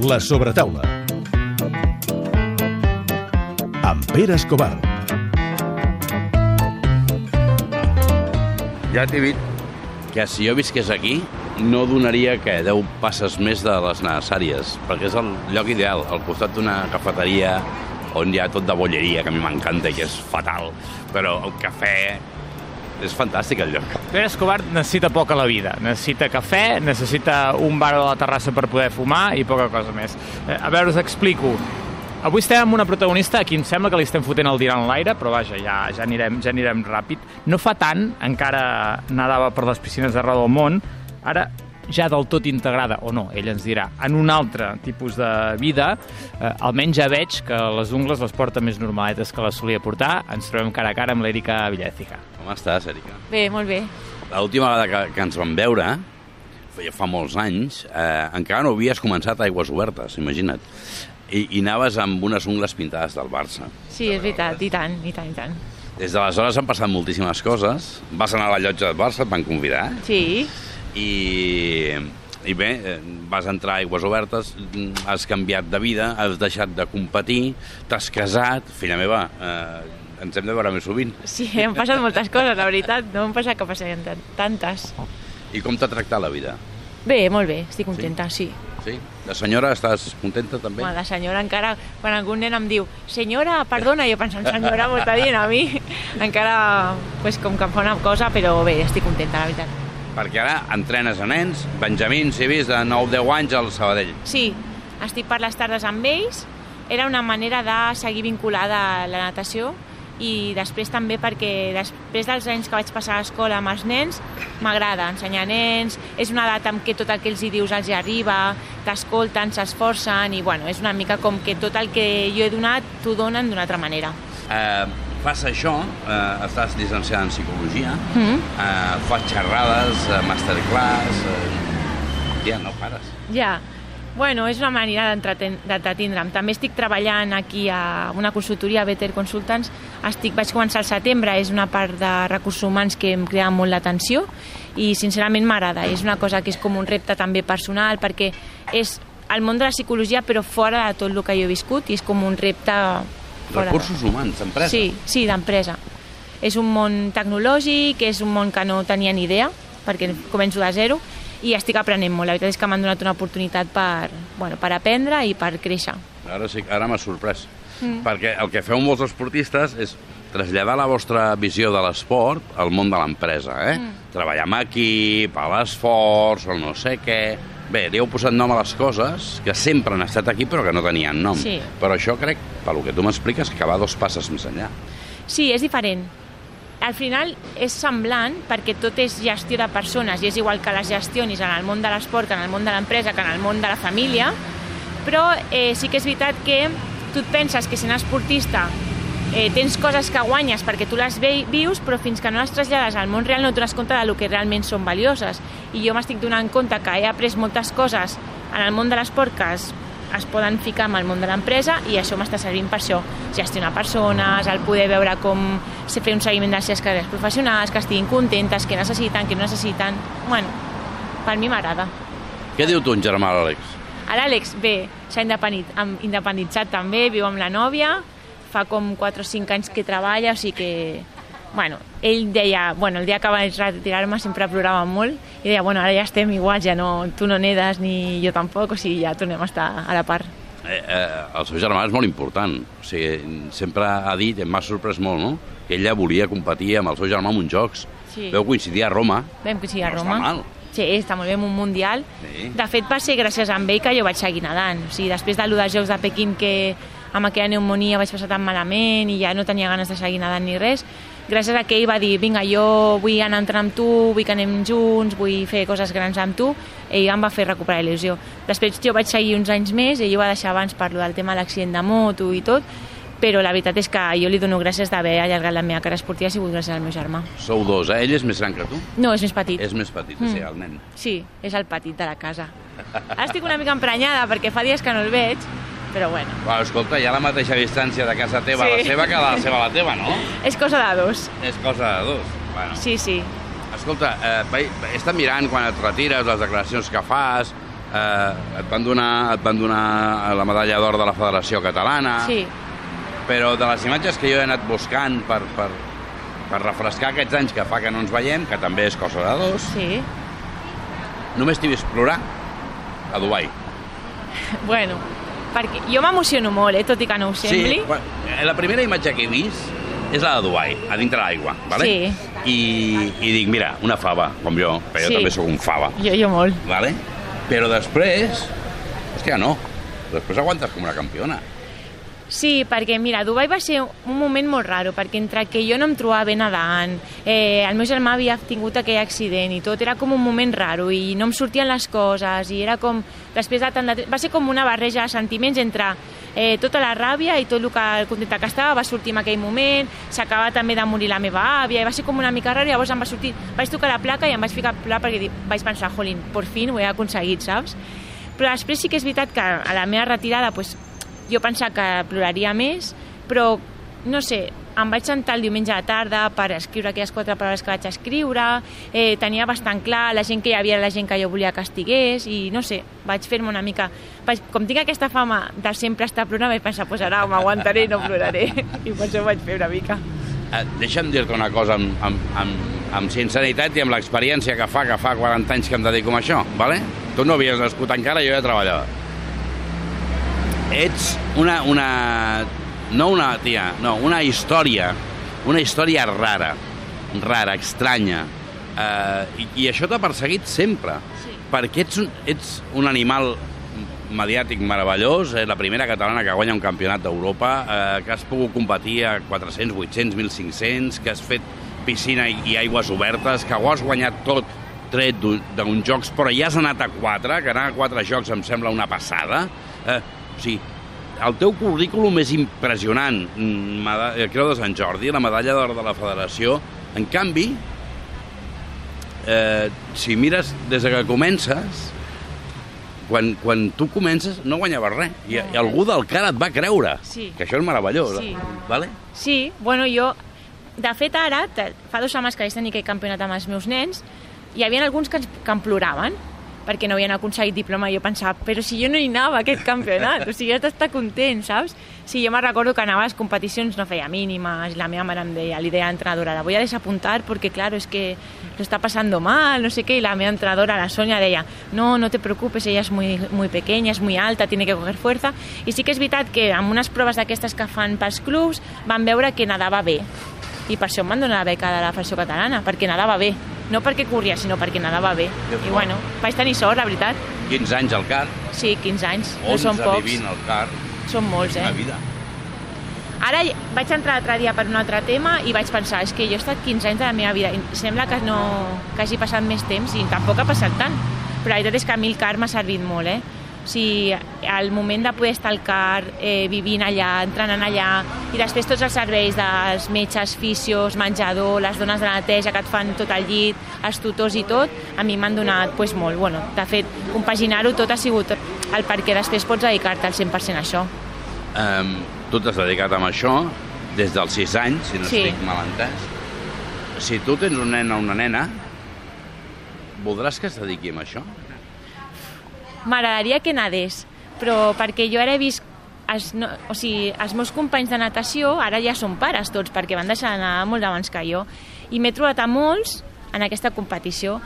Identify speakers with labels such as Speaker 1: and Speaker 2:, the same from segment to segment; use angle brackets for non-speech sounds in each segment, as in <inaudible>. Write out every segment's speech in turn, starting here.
Speaker 1: La sobretaula. Amb Pere Escobar.
Speaker 2: Ja t'he dit que si jo visqués aquí no donaria que 10 passes més de les necessàries, perquè és el lloc ideal, al costat d'una cafeteria on hi ha tot de bolleria, que a mi m'encanta i que és fatal, però el cafè és fantàstic el lloc.
Speaker 3: Pere Escobar necessita poc a la vida. Necessita cafè, necessita un bar a la terrassa per poder fumar i poca cosa més. Eh, a veure, us explico. Avui estem amb una protagonista a qui em sembla que li estem fotent el dinar en l'aire, però vaja, ja, ja, anirem, ja anirem ràpid. No fa tant, encara nadava per les piscines d'arreu del món, ara ja del tot integrada, o no, ell ens dirà, en un altre tipus de vida, eh, almenys ja veig que les ungles les porta més normaletes que les solia portar. Ens trobem cara a cara amb l'Èrica Villézica.
Speaker 2: Com estàs, Erika?
Speaker 4: Bé, molt bé.
Speaker 2: L'última vegada que, que ens vam veure, ja fa molts anys, eh, encara no havies començat Aigües Obertes, imagina't. I, I anaves amb unes ungles pintades del Barça.
Speaker 4: Sí, és veritat, i tant, i tant, i tant.
Speaker 2: Des d'aleshores han passat moltíssimes coses. Vas anar a la llotja del Barça, et van convidar.
Speaker 4: Sí,
Speaker 2: I, i bé, eh, vas entrar a Aigües Obertes, has canviat de vida, has deixat de competir, t'has casat, filla meva, eh, ens hem de veure més sovint.
Speaker 4: sí, han passat moltes coses, la veritat. No em pensava que tant- tantes.
Speaker 2: I com t'ha tractat la vida?
Speaker 4: Bé, molt bé, estic contenta, sí.
Speaker 2: Sí? De senyora, estàs contenta també?
Speaker 4: Home, la senyora encara, quan algun nen em diu senyora, perdona, jo pensant, senyora, m'ho està dient a mi, <laughs> encara, pues, com que em fa una cosa, però bé, estic contenta, la veritat.
Speaker 2: Perquè ara entrenes a nens, benjamins, he vist, de 9-10 anys al Sabadell.
Speaker 4: Sí, estic per les tardes amb ells, era una manera de seguir vinculada a la natació i després també perquè després dels anys que vaig passar a l'escola amb els nens m'agrada ensenyar nens, és una edat en què tot el que els hi dius els hi arriba, t'escolten, s'esforcen i bueno, és una mica com que tot el que jo he donat t'ho donen d'una altra manera.
Speaker 2: Eh, fas això, eh, estàs llicenciada en Psicologia,
Speaker 4: Mm.
Speaker 2: eh, fas xerrades, eh, masterclass... Eh, ja, no pares.
Speaker 4: Ja, bueno, és una manera d'entretindre'm. També estic treballant aquí a una consultoria, Better Consultants. Estic, vaig començar al setembre, és una part de recursos humans que em crea molt l'atenció i sincerament m'agrada. És una cosa que és com un repte també personal perquè és el món de la psicologia però fora de tot el que jo he viscut i és com un repte... Fora de-
Speaker 2: Recursos humans, empresa.
Speaker 4: Sí, sí, d'empresa. És un món tecnològic, és un món que no tenia ni idea, perquè començo de zero, i estic aprenent molt. La veritat és que m'han donat una oportunitat per, bueno, per aprendre i per créixer.
Speaker 2: Ara sí, ara m'ha sorprès. Mm. Perquè el que feu molts esportistes és traslladar la vostra visió de l'esport al món de l'empresa, eh? Mm. Treballar amb equip, a l'esforç, o no sé què... Bé, li heu posat nom a les coses que sempre han estat aquí però que no tenien nom.
Speaker 4: Sí.
Speaker 2: Però això crec, pel que tu m'expliques, que va dos passes més enllà.
Speaker 4: Sí, és diferent. Al final és semblant perquè tot és gestió de persones i és igual que les gestionis en el món de l'esport, que en el món de l'empresa, que en el món de la família, però eh, sí que és veritat que tu et penses que sent esportista eh, tens coses que guanyes perquè tu les vius, però fins que no les trasllades al món real no dones compte de lo que realment són valioses. I jo m'estic donant compte que he après moltes coses en el món de l'esport que es, poden ficar amb el món de l'empresa i això m'està servint per això. Gestionar persones, el poder veure com se fer un seguiment de les seves carreres professionals, que estiguin contentes, que necessiten, que no necessiten... Bueno, per mi m'agrada.
Speaker 2: Què diu ton germà, l'Àlex?
Speaker 4: L'Àlex, bé, s'ha independitzat també, viu amb la nòvia, fa com 4 o 5 anys que treballa, o sigui que... Bueno, ell deia, bueno, el dia que vaig retirar-me sempre plorava molt i deia, bueno, ara ja estem iguals, ja no, tu no nedes ni jo tampoc, o sigui, ja tornem a estar a la part.
Speaker 2: Eh, eh, el seu germà és molt important. O sigui, sempre ha dit, em m'ha sorprès molt, no?, que ella volia competir amb el seu germà en uns jocs.
Speaker 4: Sí.
Speaker 2: Veu coincidir a Roma.
Speaker 4: Vam coincidir a
Speaker 2: No
Speaker 4: Roma.
Speaker 2: està mal.
Speaker 4: Sí, està molt bé, en un mundial.
Speaker 2: Sí.
Speaker 4: De fet, va ser gràcies a ell que jo vaig seguir nedant. O sigui, després de lo dels Jocs de Pequín, que amb aquella pneumonia vaig passar tan malament i ja no tenia ganes de seguir nedant ni res, gràcies a que ell va dir, vinga, jo vull anar a entrenar amb tu, vull que anem junts, vull fer coses grans amb tu, ell em va fer recuperar il·lusió. Després jo vaig seguir uns anys més, ell ho va deixar abans per del tema de l'accident de moto i tot, però la veritat és que jo li dono gràcies d'haver allargat la meva carrera esportiva, ha sigut gràcies al meu germà.
Speaker 2: Sou dos, eh? Ell és més gran que tu?
Speaker 4: No, és més petit.
Speaker 2: És més petit,
Speaker 4: Mm.
Speaker 2: sí, el nen.
Speaker 4: Sí, és el petit de la casa. Ara estic una mica emprenyada perquè fa dies que no el veig, però bueno,
Speaker 2: Bueno, escolta, hi ha la mateixa distància de casa teva a la
Speaker 4: Sí.
Speaker 2: seva que la seva a la teva, no? <laughs>
Speaker 4: és cosa de dos.
Speaker 2: És cosa de dos. Bueno.
Speaker 4: Sí, sí.
Speaker 2: Escolta, eh, he estat mirant quan et retires, les declaracions que fas, eh, et, van donar, et van donar la medalla d'or de la Federació Catalana,
Speaker 4: Sí,
Speaker 2: però de les imatges que jo he anat buscant per, per, per refrescar aquests anys que fa que no ens veiem, que també és cosa de dos,
Speaker 4: sí.
Speaker 2: només t'he vist plorar a Dubai.
Speaker 4: Bueno, perquè jo m'emociono molt, eh, tot i que no ho sembli.
Speaker 2: Sí, quan- eh, la primera imatge que he vist és la de Dubai, a dintre l'aigua, ¿vale?
Speaker 4: Sí.
Speaker 2: I, I dic, mira, una fava, com jo, jo
Speaker 4: Sí.
Speaker 2: també sóc un fava,
Speaker 4: Jo, jo molt.
Speaker 2: ¿vale? Però després, hòstia, no, després aguantes com una campiona.
Speaker 4: Sí, perquè mira, Dubai va ser un moment molt raro, perquè entre que jo no em trobava bé nedant, eh, el meu germà havia tingut aquell accident i tot, era com un moment raro i no em sortien les coses i era com, després de tant de... Va ser com una barreja de sentiments entre eh, tota la ràbia i tot el que contenta que estava va sortir en aquell moment, s'acaba també de morir la meva àvia, i va ser com una mica raro, i llavors em va sortir, vaig tocar la placa i em vaig ficar a plorar perquè vaig pensar, jolín, por fin ho he aconseguit, saps? Però després sí que és veritat que a la meva retirada pues, jo pensava que ploraria més, però no sé, em vaig sentar el diumenge a la tarda per escriure aquelles quatre paraules que vaig escriure, eh, tenia bastant clar la gent que hi havia la gent que jo volia que estigués i no sé, vaig fer-me una mica... Vaig, com tinc aquesta fama de sempre estar plorant, vaig pensar, pues ara m'aguantaré i no ploraré. <laughs> I per això vaig fer una mica.
Speaker 2: Eh, deixa'm dir-te una cosa amb, amb, amb, amb sinceritat i amb l'experiència que fa, que fa 40 anys que em dedico a això, ¿vale? Tu no havies nascut encara, jo ja treballava. Ets una, una... No una tia, no, una història, una història rara, rara, estranya, eh, i, i això t'ha perseguit sempre,
Speaker 4: Sí.
Speaker 2: perquè ets un, ets un animal mediàtic meravellós, eh, la primera catalana que guanya un campionat d'Europa, eh, que has pogut competir a 400, 800, 1.500, que has fet piscina i, i aigües obertes, que ho has guanyat tot tret d'un- d'uns jocs, però ja has anat a quatre, que anar a quatre jocs em sembla una passada. Eh, o sigui, el teu currículum és impressionant. Mm, meda- eh, Creu de Sant Jordi, la medalla d'or de la federació. En canvi, eh, si mires des de que comences, quan, quan tu comences no guanyaves res. I, i algú del cara et va creure.
Speaker 4: Sí.
Speaker 2: Que això és meravellós.
Speaker 4: Sí.
Speaker 2: Vale?
Speaker 4: Sí, bueno, jo... De fet, ara, fa dos setmanes que vaig tenir aquest campionat amb els meus nens, hi havia alguns que, ens, que em ploraven perquè no havien aconseguit diploma i jo pensava, però si jo no hi anava a aquest campionat, o sigui, has d'estar content, saps? Sí, jo me recordo que anava a les competicions, no feia mínimes, la meva mare em deia, li deia a l'entrenadora, la voy a desapuntar porque claro, es que lo está pasando mal, no sé qué, y la meva entrenadora, la Sonia, deia, no, no te preocupes, ella es muy, muy pequeña, es muy alta, tiene que coger fuerza, i sí que és veritat que amb unes proves d'aquestes que fan pels clubs van veure que nadava bé, i per això em van donar la beca de la Federació Catalana, perquè nadava bé, no perquè corria, sinó perquè nadava bé. I bueno, vaig tenir sort, la veritat.
Speaker 2: 15 anys al car,
Speaker 4: Sí, 15 anys, no
Speaker 2: 11
Speaker 4: són pocs,
Speaker 2: vivint al car,
Speaker 4: són molts,
Speaker 2: una
Speaker 4: eh?
Speaker 2: vida.
Speaker 4: Ara vaig entrar l'altre dia per un altre tema i vaig pensar, és que jo he estat 15 anys de la meva vida i sembla que, no, que hagi passat més temps i tampoc ha passat tant. Però la veritat és que a mi el CAR m'ha servit molt, eh? O sigui, el moment de poder estar al CAR, eh, vivint allà, entrenant allà, i després tots els serveis dels metges, fisios, menjador, les dones de la neteja que et fan tot el llit, els tutors i tot, a mi m'han donat pues, molt. Bueno, de fet, compaginar-ho tot ha sigut el perquè després pots dedicar-te al 100% a això.
Speaker 2: Um, tu t'has dedicat amb això des dels 6 anys, si no
Speaker 4: Sí.
Speaker 2: estic mal entès. Si tu tens un nen o una nena, voldràs que es dediqui a això?
Speaker 4: M'agradaria que nadés, però perquè jo ara he vist els, no, o sigui, els meus companys de natació ara ja són pares tots, perquè van deixar d'anar molt abans que jo. I m'he trobat a molts en aquesta competició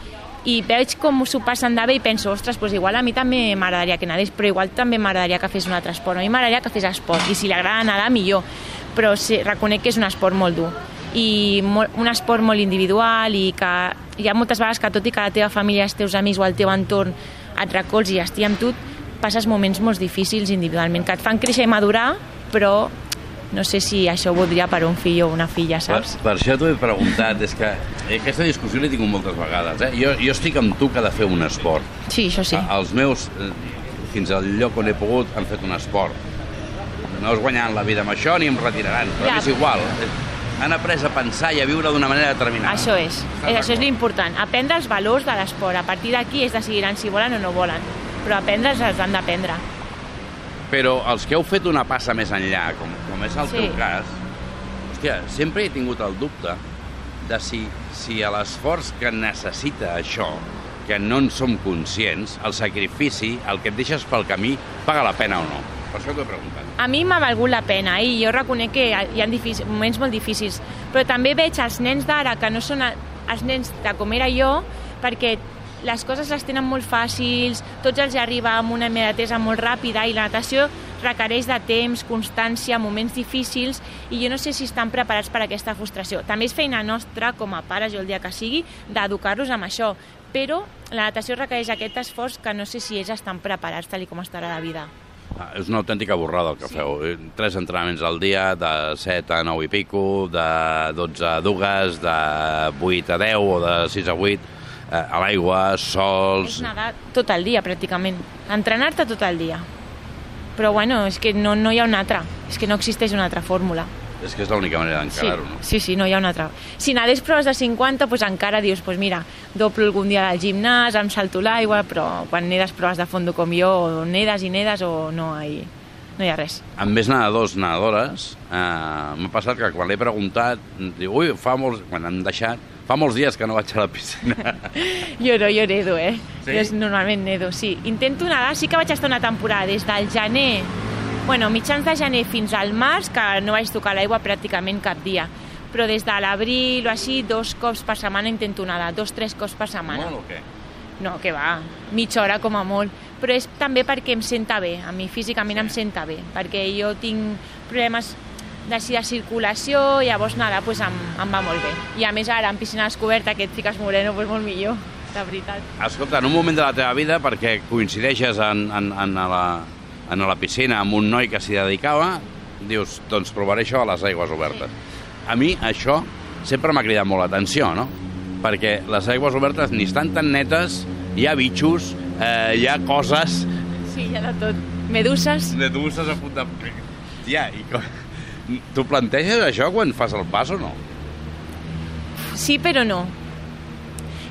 Speaker 4: i veig com s'ho passen de bé i penso, ostres, doncs igual a mi també m'agradaria que nadés, però igual també m'agradaria que fes un altre esport. A mi m'agradaria que fes esport, i si li agrada nedar, millor. Però sí, reconec que és un esport molt dur i molt, un esport molt individual i que hi ha moltes vegades que tot i que la teva família, els teus amics o el teu entorn et recolzi i estigui amb tu, passes moments molt difícils individualment, que et fan créixer i madurar, però no sé si això ho voldria per un fill o una filla,
Speaker 2: Per,
Speaker 4: saps?
Speaker 2: per això t'ho he preguntat, és que aquesta discussió l'he tingut moltes vegades. Eh? Jo, jo estic amb tu que ha de fer un esport.
Speaker 4: Sí, això sí.
Speaker 2: A- Els meus, eh, fins al lloc on he pogut, han fet un esport. No es guanyaran la vida amb això ni em retiraran, però
Speaker 4: Ja.
Speaker 2: és igual. Han après a pensar i a viure d'una manera determinada.
Speaker 4: Això és, és això és l'important, aprendre els valors de l'esport. A partir d'aquí es decidiran si volen o no volen, però aprendre'ls els han d'aprendre.
Speaker 2: Però els que heu fet una passa més enllà, com, com és el
Speaker 4: Sí.
Speaker 2: teu cas, hòstia, sempre he tingut el dubte de si, si a l'esforç que necessita això que no en som conscients, el sacrifici, el que et deixes pel camí, paga la pena o no? Per això t'ho he preguntat.
Speaker 4: A mi m'ha valgut la pena i jo reconec que hi ha difícil, moments molt difícils, però també veig els nens d'ara que no són els nens de com era jo, perquè les coses les tenen molt fàcils, tots els arriba amb una immediatesa molt ràpida i la natació requereix de temps, constància, moments difícils i jo no sé si estan preparats per aquesta frustració. També és feina nostra, com a pares, jo el dia que sigui, d'educar-los amb això, però la natació requereix aquest esforç que no sé si ells estan preparats tal com estarà la vida.
Speaker 2: Ah, és una autèntica borrada el que sí. feu. Eh, Tres entrenaments al dia, de 7 a 9 i pico, de 12 a 2, de 8 a 10 o de 6 a 8, eh, a l'aigua,
Speaker 4: És
Speaker 2: sols...
Speaker 4: nedar tot el dia, pràcticament. Entrenar-te tot el dia. Però, bueno, és que no, no hi ha una altra. És que no existeix una altra fórmula.
Speaker 2: És que és l'única manera
Speaker 4: Sí,
Speaker 2: d'encarar-ho, no?
Speaker 4: sí, sí, no hi ha una altra. Si nedés proves de 50, doncs encara dius, doncs mira, doblo algun dia al gimnàs, em salto l'aigua, però quan nedes proves de fondo com jo, o nedes i nedes o no hi, no hi ha res.
Speaker 2: Amb més nedadors, nedadores, eh, m'ha passat que quan l'he preguntat, diu, ui, fa molts... quan han deixat, fa molts dies que no vaig a la piscina.
Speaker 4: Jo no, jo nedo, eh?
Speaker 2: Sí?
Speaker 4: Jo normalment nedo, sí. Intento nedar, sí que vaig estar una temporada des del gener, bueno, mitjans de gener fins al març, que no vaig tocar l'aigua pràcticament cap dia. Però des de l'abril o així, dos cops per setmana intento nedar, dos, tres cops per setmana.
Speaker 2: Molt o què?
Speaker 4: No, que va, mitja hora com a molt. Però és també perquè em senta bé, a mi físicament em senta bé, perquè jo tinc problemes de, si de circulació, llavors nada, pues em, em va molt bé. I a més ara, en piscina descoberta, que et fiques moreno, pues molt millor, de veritat.
Speaker 2: Escolta, en un moment de la teva vida, perquè coincideixes en, en, en, la, en la piscina amb un noi que s'hi dedicava, dius, doncs provaré això a les aigües obertes. A mi això sempre m'ha cridat molt l'atenció, no? Perquè les aigües obertes ni estan tan netes, hi ha bitxos, eh, hi ha coses...
Speaker 4: Sí, hi ha de tot. Meduses,
Speaker 2: De dulces a punt de... Ja, i co... Tu planteges això quan fas el pas o no?
Speaker 4: sí però no.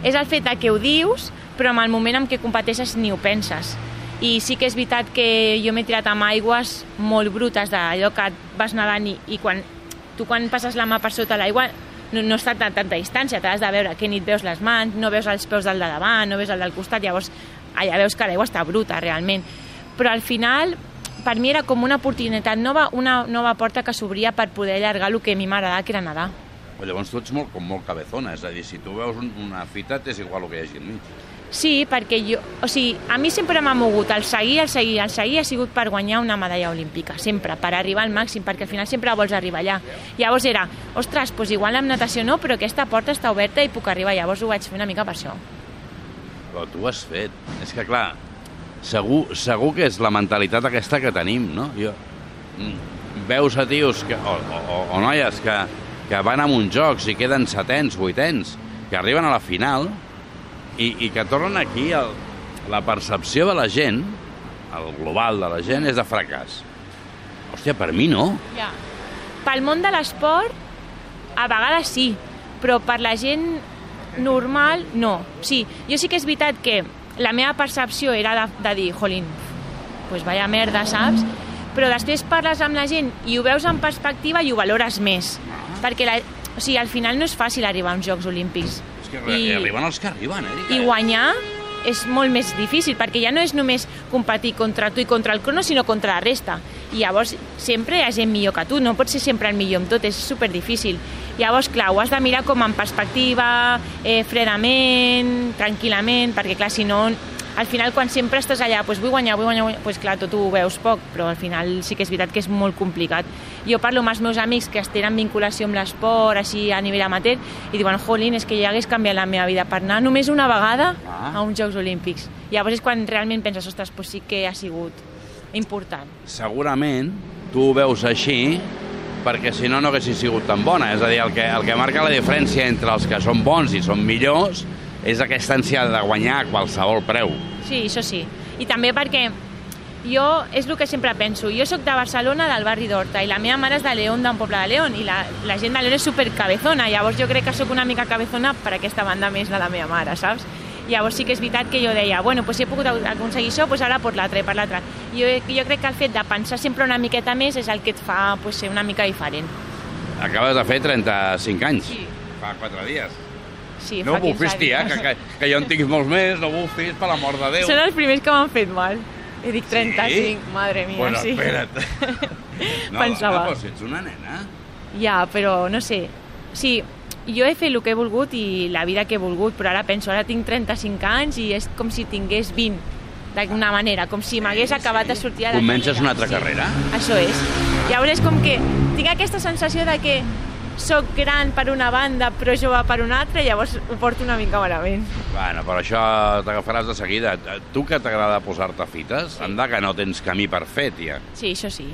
Speaker 4: És el fet que ho dius, però en el moment en què competeixes ni ho penses. I sí que és veritat que jo m'he tirat amb aigües molt brutes d'allò que vas nedant i, i quan, tu quan passes la mà per sota l'aigua no, no està a tanta distància, t'has de veure que ni et veus les mans, no veus els peus del de davant, no veus el del costat, llavors allà veus que l'aigua està bruta realment. Però al final per mi era com una oportunitat nova, una nova porta que s'obria per poder allargar el que a mi m'agradava, que era nedar.
Speaker 2: Llavors tu ets molt, com molt cabezona, és a dir, si tu veus un, una fita t'és igual el que hi hagi al mig.
Speaker 4: Sí, perquè jo... O sigui, a mi sempre m'ha mogut el seguir, el seguir, el seguir ha sigut per guanyar una medalla olímpica, sempre, per arribar al màxim, perquè al final sempre vols arribar allà. Llavors era, ostres, doncs igual amb natació no, però aquesta porta està oberta i puc arribar, llavors ho vaig fer una mica per això.
Speaker 2: Però tu ho has fet. És que, clar, segur, segur que és la mentalitat aquesta que tenim, no? Jo, mm, veus a tios que, o, o, o noies que, que van a uns jocs i queden setens, vuitens, que arriben a la final i, i que tornen aquí el, la percepció de la gent, el global de la gent, és de fracàs. Hòstia, per mi no.
Speaker 4: Ja. Pel món de l'esport, a vegades sí, però per la gent normal, no. Sí, jo sí que és veritat que la meva percepció era de, de dir, jolín, pues vaya merda, saps? Però després parles amb la gent i ho veus en perspectiva i ho valores més. Perquè la, o sigui, al final no és fàcil arribar a uns Jocs Olímpics.
Speaker 2: Que I... arriben els que arriben, eh?
Speaker 4: I guanyar és molt més difícil, perquè ja no és només competir contra tu i contra el crono, sinó contra la resta. I llavors sempre hi ha gent millor que tu, no pots ser sempre el millor en tot, és super difícil. Llavors, clar, ho has de mirar com en perspectiva, eh, fredament, tranquil·lament, perquè clar, si no, al final quan sempre estàs allà, pues, vull guanyar, vull guanyar, vull... pues, clar, tot ho veus poc, però al final sí que és veritat que és molt complicat. Jo parlo amb els meus amics que tenen vinculació amb l'esport, així a nivell amateur, i diuen, jolín, és que ja hagués canviat la meva vida per anar només una vegada
Speaker 2: Ah.
Speaker 4: a uns Jocs Olímpics. Llavors és quan realment penses, ostres, pues sí que ha sigut important.
Speaker 2: segurament tu ho veus així perquè si no no haguessis sigut tan bona. És a dir, el que, el que marca la diferència entre els que són bons i són millors és aquesta ànsia de guanyar a qualsevol preu.
Speaker 4: Sí, això sí. I també perquè jo, és el que sempre penso, jo sóc de Barcelona, del barri d'Horta, i la meva mare és de León, d'un poble de León, i la, la gent de León és supercabezona, llavors jo crec que sóc una mica cabezona per aquesta banda més de la meva mare, saps? Llavors sí que és veritat que jo deia, bueno, pues si he pogut aconseguir això, pues ara per l'altre, per l'altre. Jo, jo crec que el fet de pensar sempre una miqueta més és el que et fa pues, ser una mica diferent.
Speaker 2: Acabes de fer 35 anys.
Speaker 4: Sí.
Speaker 2: Fa 4 dies.
Speaker 4: Sí,
Speaker 2: no
Speaker 4: fa 15
Speaker 2: bufis, tia, que, que, que jo en tinc molts més, no bufis, per l'amor de Déu.
Speaker 4: Són els primers que m'han fet mal. I dic 35, madre mia,
Speaker 2: bueno,
Speaker 4: sí.
Speaker 2: espera't. <laughs> No,
Speaker 4: Pensava.
Speaker 2: dona, però si ets una nena.
Speaker 4: Ja, però no sé. Sí, jo he fet el que he volgut i la vida que he volgut, però ara penso, ara tinc 35 anys i és com si tingués 20 d'alguna manera, com si m'hagués acabat de sortir a la
Speaker 2: Comences
Speaker 4: carrera.
Speaker 2: una altra carrera?
Speaker 4: Això és. Llavors com que tinc aquesta sensació de que sóc gran per una banda però jove per una altra llavors ho porto una mica malament.
Speaker 2: Bueno, però això t'agafaràs de seguida. Tu que t'agrada posar-te fites, sí. anda que no tens camí per fer, tia.
Speaker 4: Sí, això sí.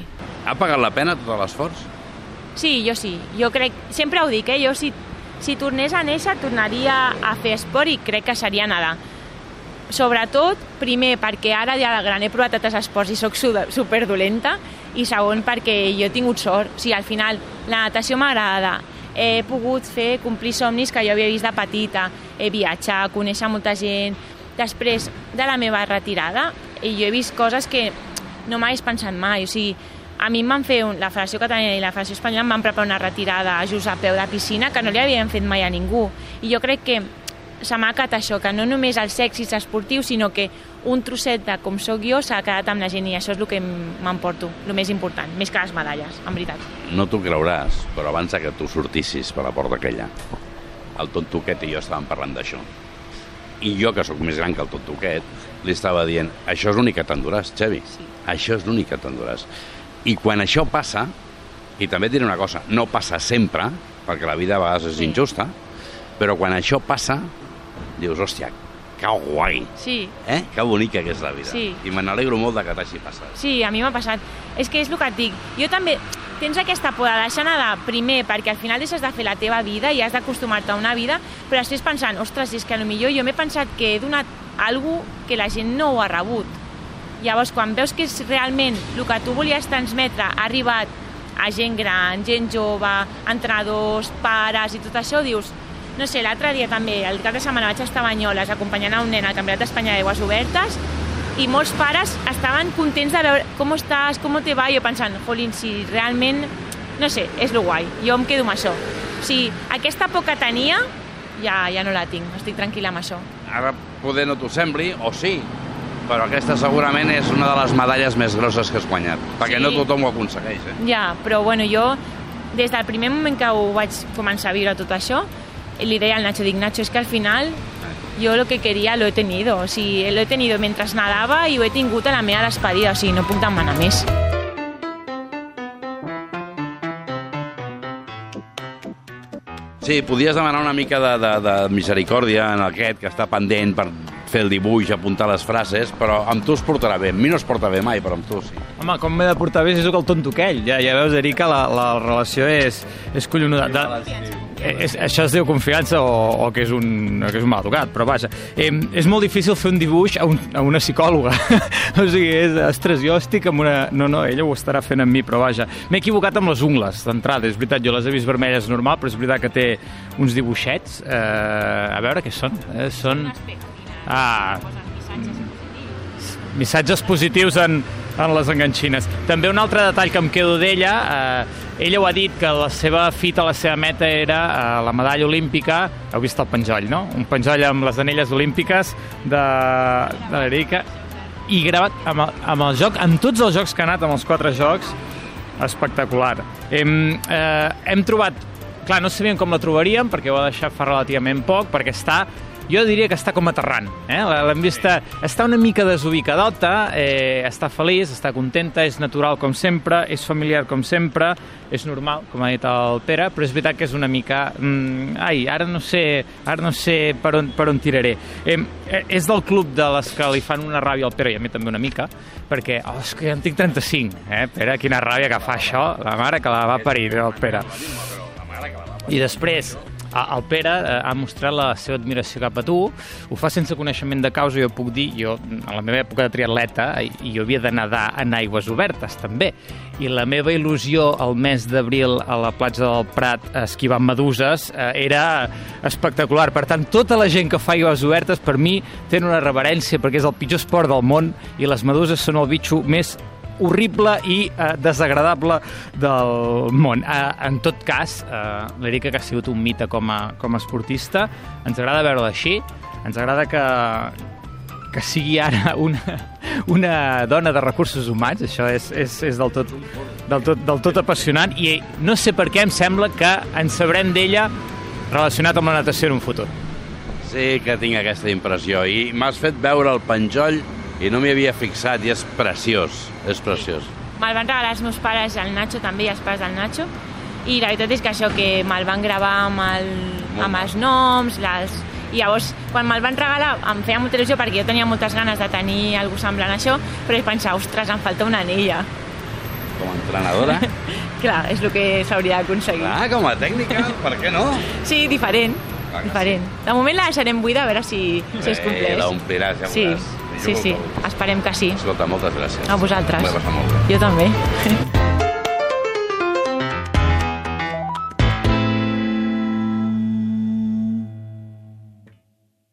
Speaker 2: Ha pagat la pena tot l'esforç?
Speaker 4: Sí, jo sí. Jo crec, sempre ho dic, eh? Jo si, si tornés a néixer tornaria a fer esport i crec que seria nedar. Sobretot, primer, perquè ara ja de gran he provat altres esports i sóc su- superdolenta, i segon, perquè jo he tingut sort. O sigui, al final, la natació m'agrada, he pogut fer complir somnis que jo havia vist de petita, he viatjar, conèixer molta gent... Després de la meva retirada, i jo he vist coses que no m'hagués pensat mai. O sigui, a mi em van fer, un, la Federació Catalana i la Federació Espanyola em van preparar una retirada just a peu de piscina que no li havien fet mai a ningú. I jo crec que se m'ha quedat això, que no només els èxits esportius, sinó que un trosset de com sóc jo s'ha quedat amb la gent i això és el que m'emporto, el més important, més que les medalles, en veritat.
Speaker 2: No t'ho creuràs, però abans que tu sortissis per la porta aquella, el tontuquet i jo estàvem parlant d'això. I jo, que sóc més gran que el tontuquet, li estava dient, això és l'únic que t'enduràs, Xavi.
Speaker 4: Sí.
Speaker 2: Això és l'únic que t'enduràs. I quan això passa, i també et diré una cosa, no passa sempre, perquè la vida a vegades és
Speaker 4: Sí.
Speaker 2: injusta, però quan això passa, dius, hòstia, que guai,
Speaker 4: Sí,
Speaker 2: eh? Que bonica que és la vida.
Speaker 4: Sí.
Speaker 2: I me n'alegro molt de que t'hagi passat.
Speaker 4: Sí, a mi m'ha passat. És que és el que et dic. Jo també tens aquesta por de deixar nedar primer perquè al final deixes de fer la teva vida i has d'acostumar-te a una vida, però després pensant, ostres, és que millor jo m'he pensat que he donat alguna que la gent no ho ha rebut. Llavors, quan veus que és realment el que tu volies transmetre ha arribat a gent gran, gent jove, entrenadors, pares i tot això, dius, no sé, l'altre dia també, el cap de setmana vaig estar a Banyoles acompanyant a un nen al Campionat d'Espanya d'aigües obertes i molts pares estaven contents de veure com estàs, com te va, i jo pensant, jolín, si realment, no sé, és lo guai, jo em quedo amb això. O sigui, aquesta por que tenia, ja, ja no la tinc, estic tranquil·la amb això.
Speaker 2: Ara poder no t'ho sembli, o sí, però aquesta segurament és una de les medalles més grosses que has guanyat, perquè
Speaker 4: Sí.
Speaker 2: no tothom ho aconsegueix, eh?
Speaker 4: Ja, però bueno, jo, des del primer moment que ho vaig començar a viure tot això, li deia al Nacho, dic, Nacho, és que al final yo lo que quería lo he tenido, o sigui, lo he tenido mientras nadava i ho he tingut a la meva despedida, o sigui, no puc demanar més.
Speaker 2: Sí, podies demanar una mica de, de, de misericòrdia en aquest que està pendent per fer el dibuix, apuntar les frases, però amb tu es portarà bé. Amb mi no es porta bé mai, però amb tu sí.
Speaker 3: Home, com m'he de portar bé si sóc el tonto aquell? Ja, ja veus, Erika, la, la relació és, és collonuda. De, és, això es diu confiança o, o que és un, o que és un mal educat, però vaja. Eh, és molt difícil fer un dibuix a, un, a una psicòloga. <laughs> o sigui, és, ostres, jo estic amb una... No, no, ella ho estarà fent amb mi, però vaja. M'he equivocat amb les ungles, d'entrada. És veritat, jo les he vist vermelles normal, però és veritat que té uns dibuixets. Eh, a veure què són. Eh, són... Ah, missatges positius en, en les enganxines. També un altre detall que em quedo d'ella, eh, ella ho ha dit que la seva fita, la seva meta era eh, la medalla olímpica, heu vist el penjoll, no? Un penjoll amb les anelles olímpiques de, de l'Erika, i gravat amb el, amb el joc, amb tots els jocs que ha anat, amb els quatre jocs, espectacular. Hem, eh, hem trobat, clar, no sabíem com la trobaríem, perquè ho ha deixat fa relativament poc, perquè està jo diria que està com aterrant. Eh? L'hem vista... Està una mica desubicadota, eh, està feliç, està contenta, és natural com sempre, és familiar com sempre, és normal, com ha dit el Pere, però és veritat que és una mica... Mm, ai, ara no sé, ara no sé per on, per on tiraré. Eh, és del club de les que li fan una ràbia al Pere i a mi també una mica, perquè, oh, és que ja en tinc 35, eh, Pere, quina ràbia que fa això, la mare que la va parir, el Pere. I després, el Pere eh, ha mostrat la seva admiració cap a tu, ho fa sense coneixement de causa, jo puc dir, jo, a la meva època de triatleta, jo havia de nedar en aigües obertes, també, i la meva il·lusió al mes d'abril a la platja del Prat esquivant meduses eh, era espectacular. Per tant, tota la gent que fa aigües obertes, per mi, tenen una reverència, perquè és el pitjor esport del món, i les meduses són el bitxo més horrible i eh, desagradable del món. Eh, en tot cas, eh, l'Erika, que ha sigut un mite com a, com a esportista, ens agrada veure-la així, ens agrada que, que sigui ara una, una dona de recursos humans, això és, és, és del, tot, del, tot, del tot apassionant i no sé per què em sembla que en sabrem d'ella relacionat amb la natació en un futur.
Speaker 2: Sí que tinc aquesta impressió. I m'has fet veure el penjoll i no m'hi havia fixat i és preciós, és preciós.
Speaker 4: Me'l van regalar els meus pares, el Nacho també, i els pares del Nacho, i la veritat és que això, que me'l van gravar amb, el, amb els noms, les, i llavors, quan me'l van regalar, em feia molta il·lusió perquè jo tenia moltes ganes de tenir algú semblant a això, però vaig pensar, ostres, em falta una anella.
Speaker 2: Com a entrenadora? <laughs>
Speaker 4: Clar, és el que s'hauria d'aconseguir.
Speaker 2: Ah, com a tècnica, per què no?
Speaker 4: Sí, diferent.
Speaker 2: Que
Speaker 4: diferent. De moment la deixarem buida a veure si, si es compleix.
Speaker 2: Eh, l'ompliràs, ja
Speaker 4: Sí,
Speaker 2: veuràs.
Speaker 4: Sí, sí. Esperem que sí.
Speaker 2: Escolta, moltes gràcies.
Speaker 4: A vosaltres.
Speaker 2: M'ho he passat molt bé.
Speaker 4: Jo també.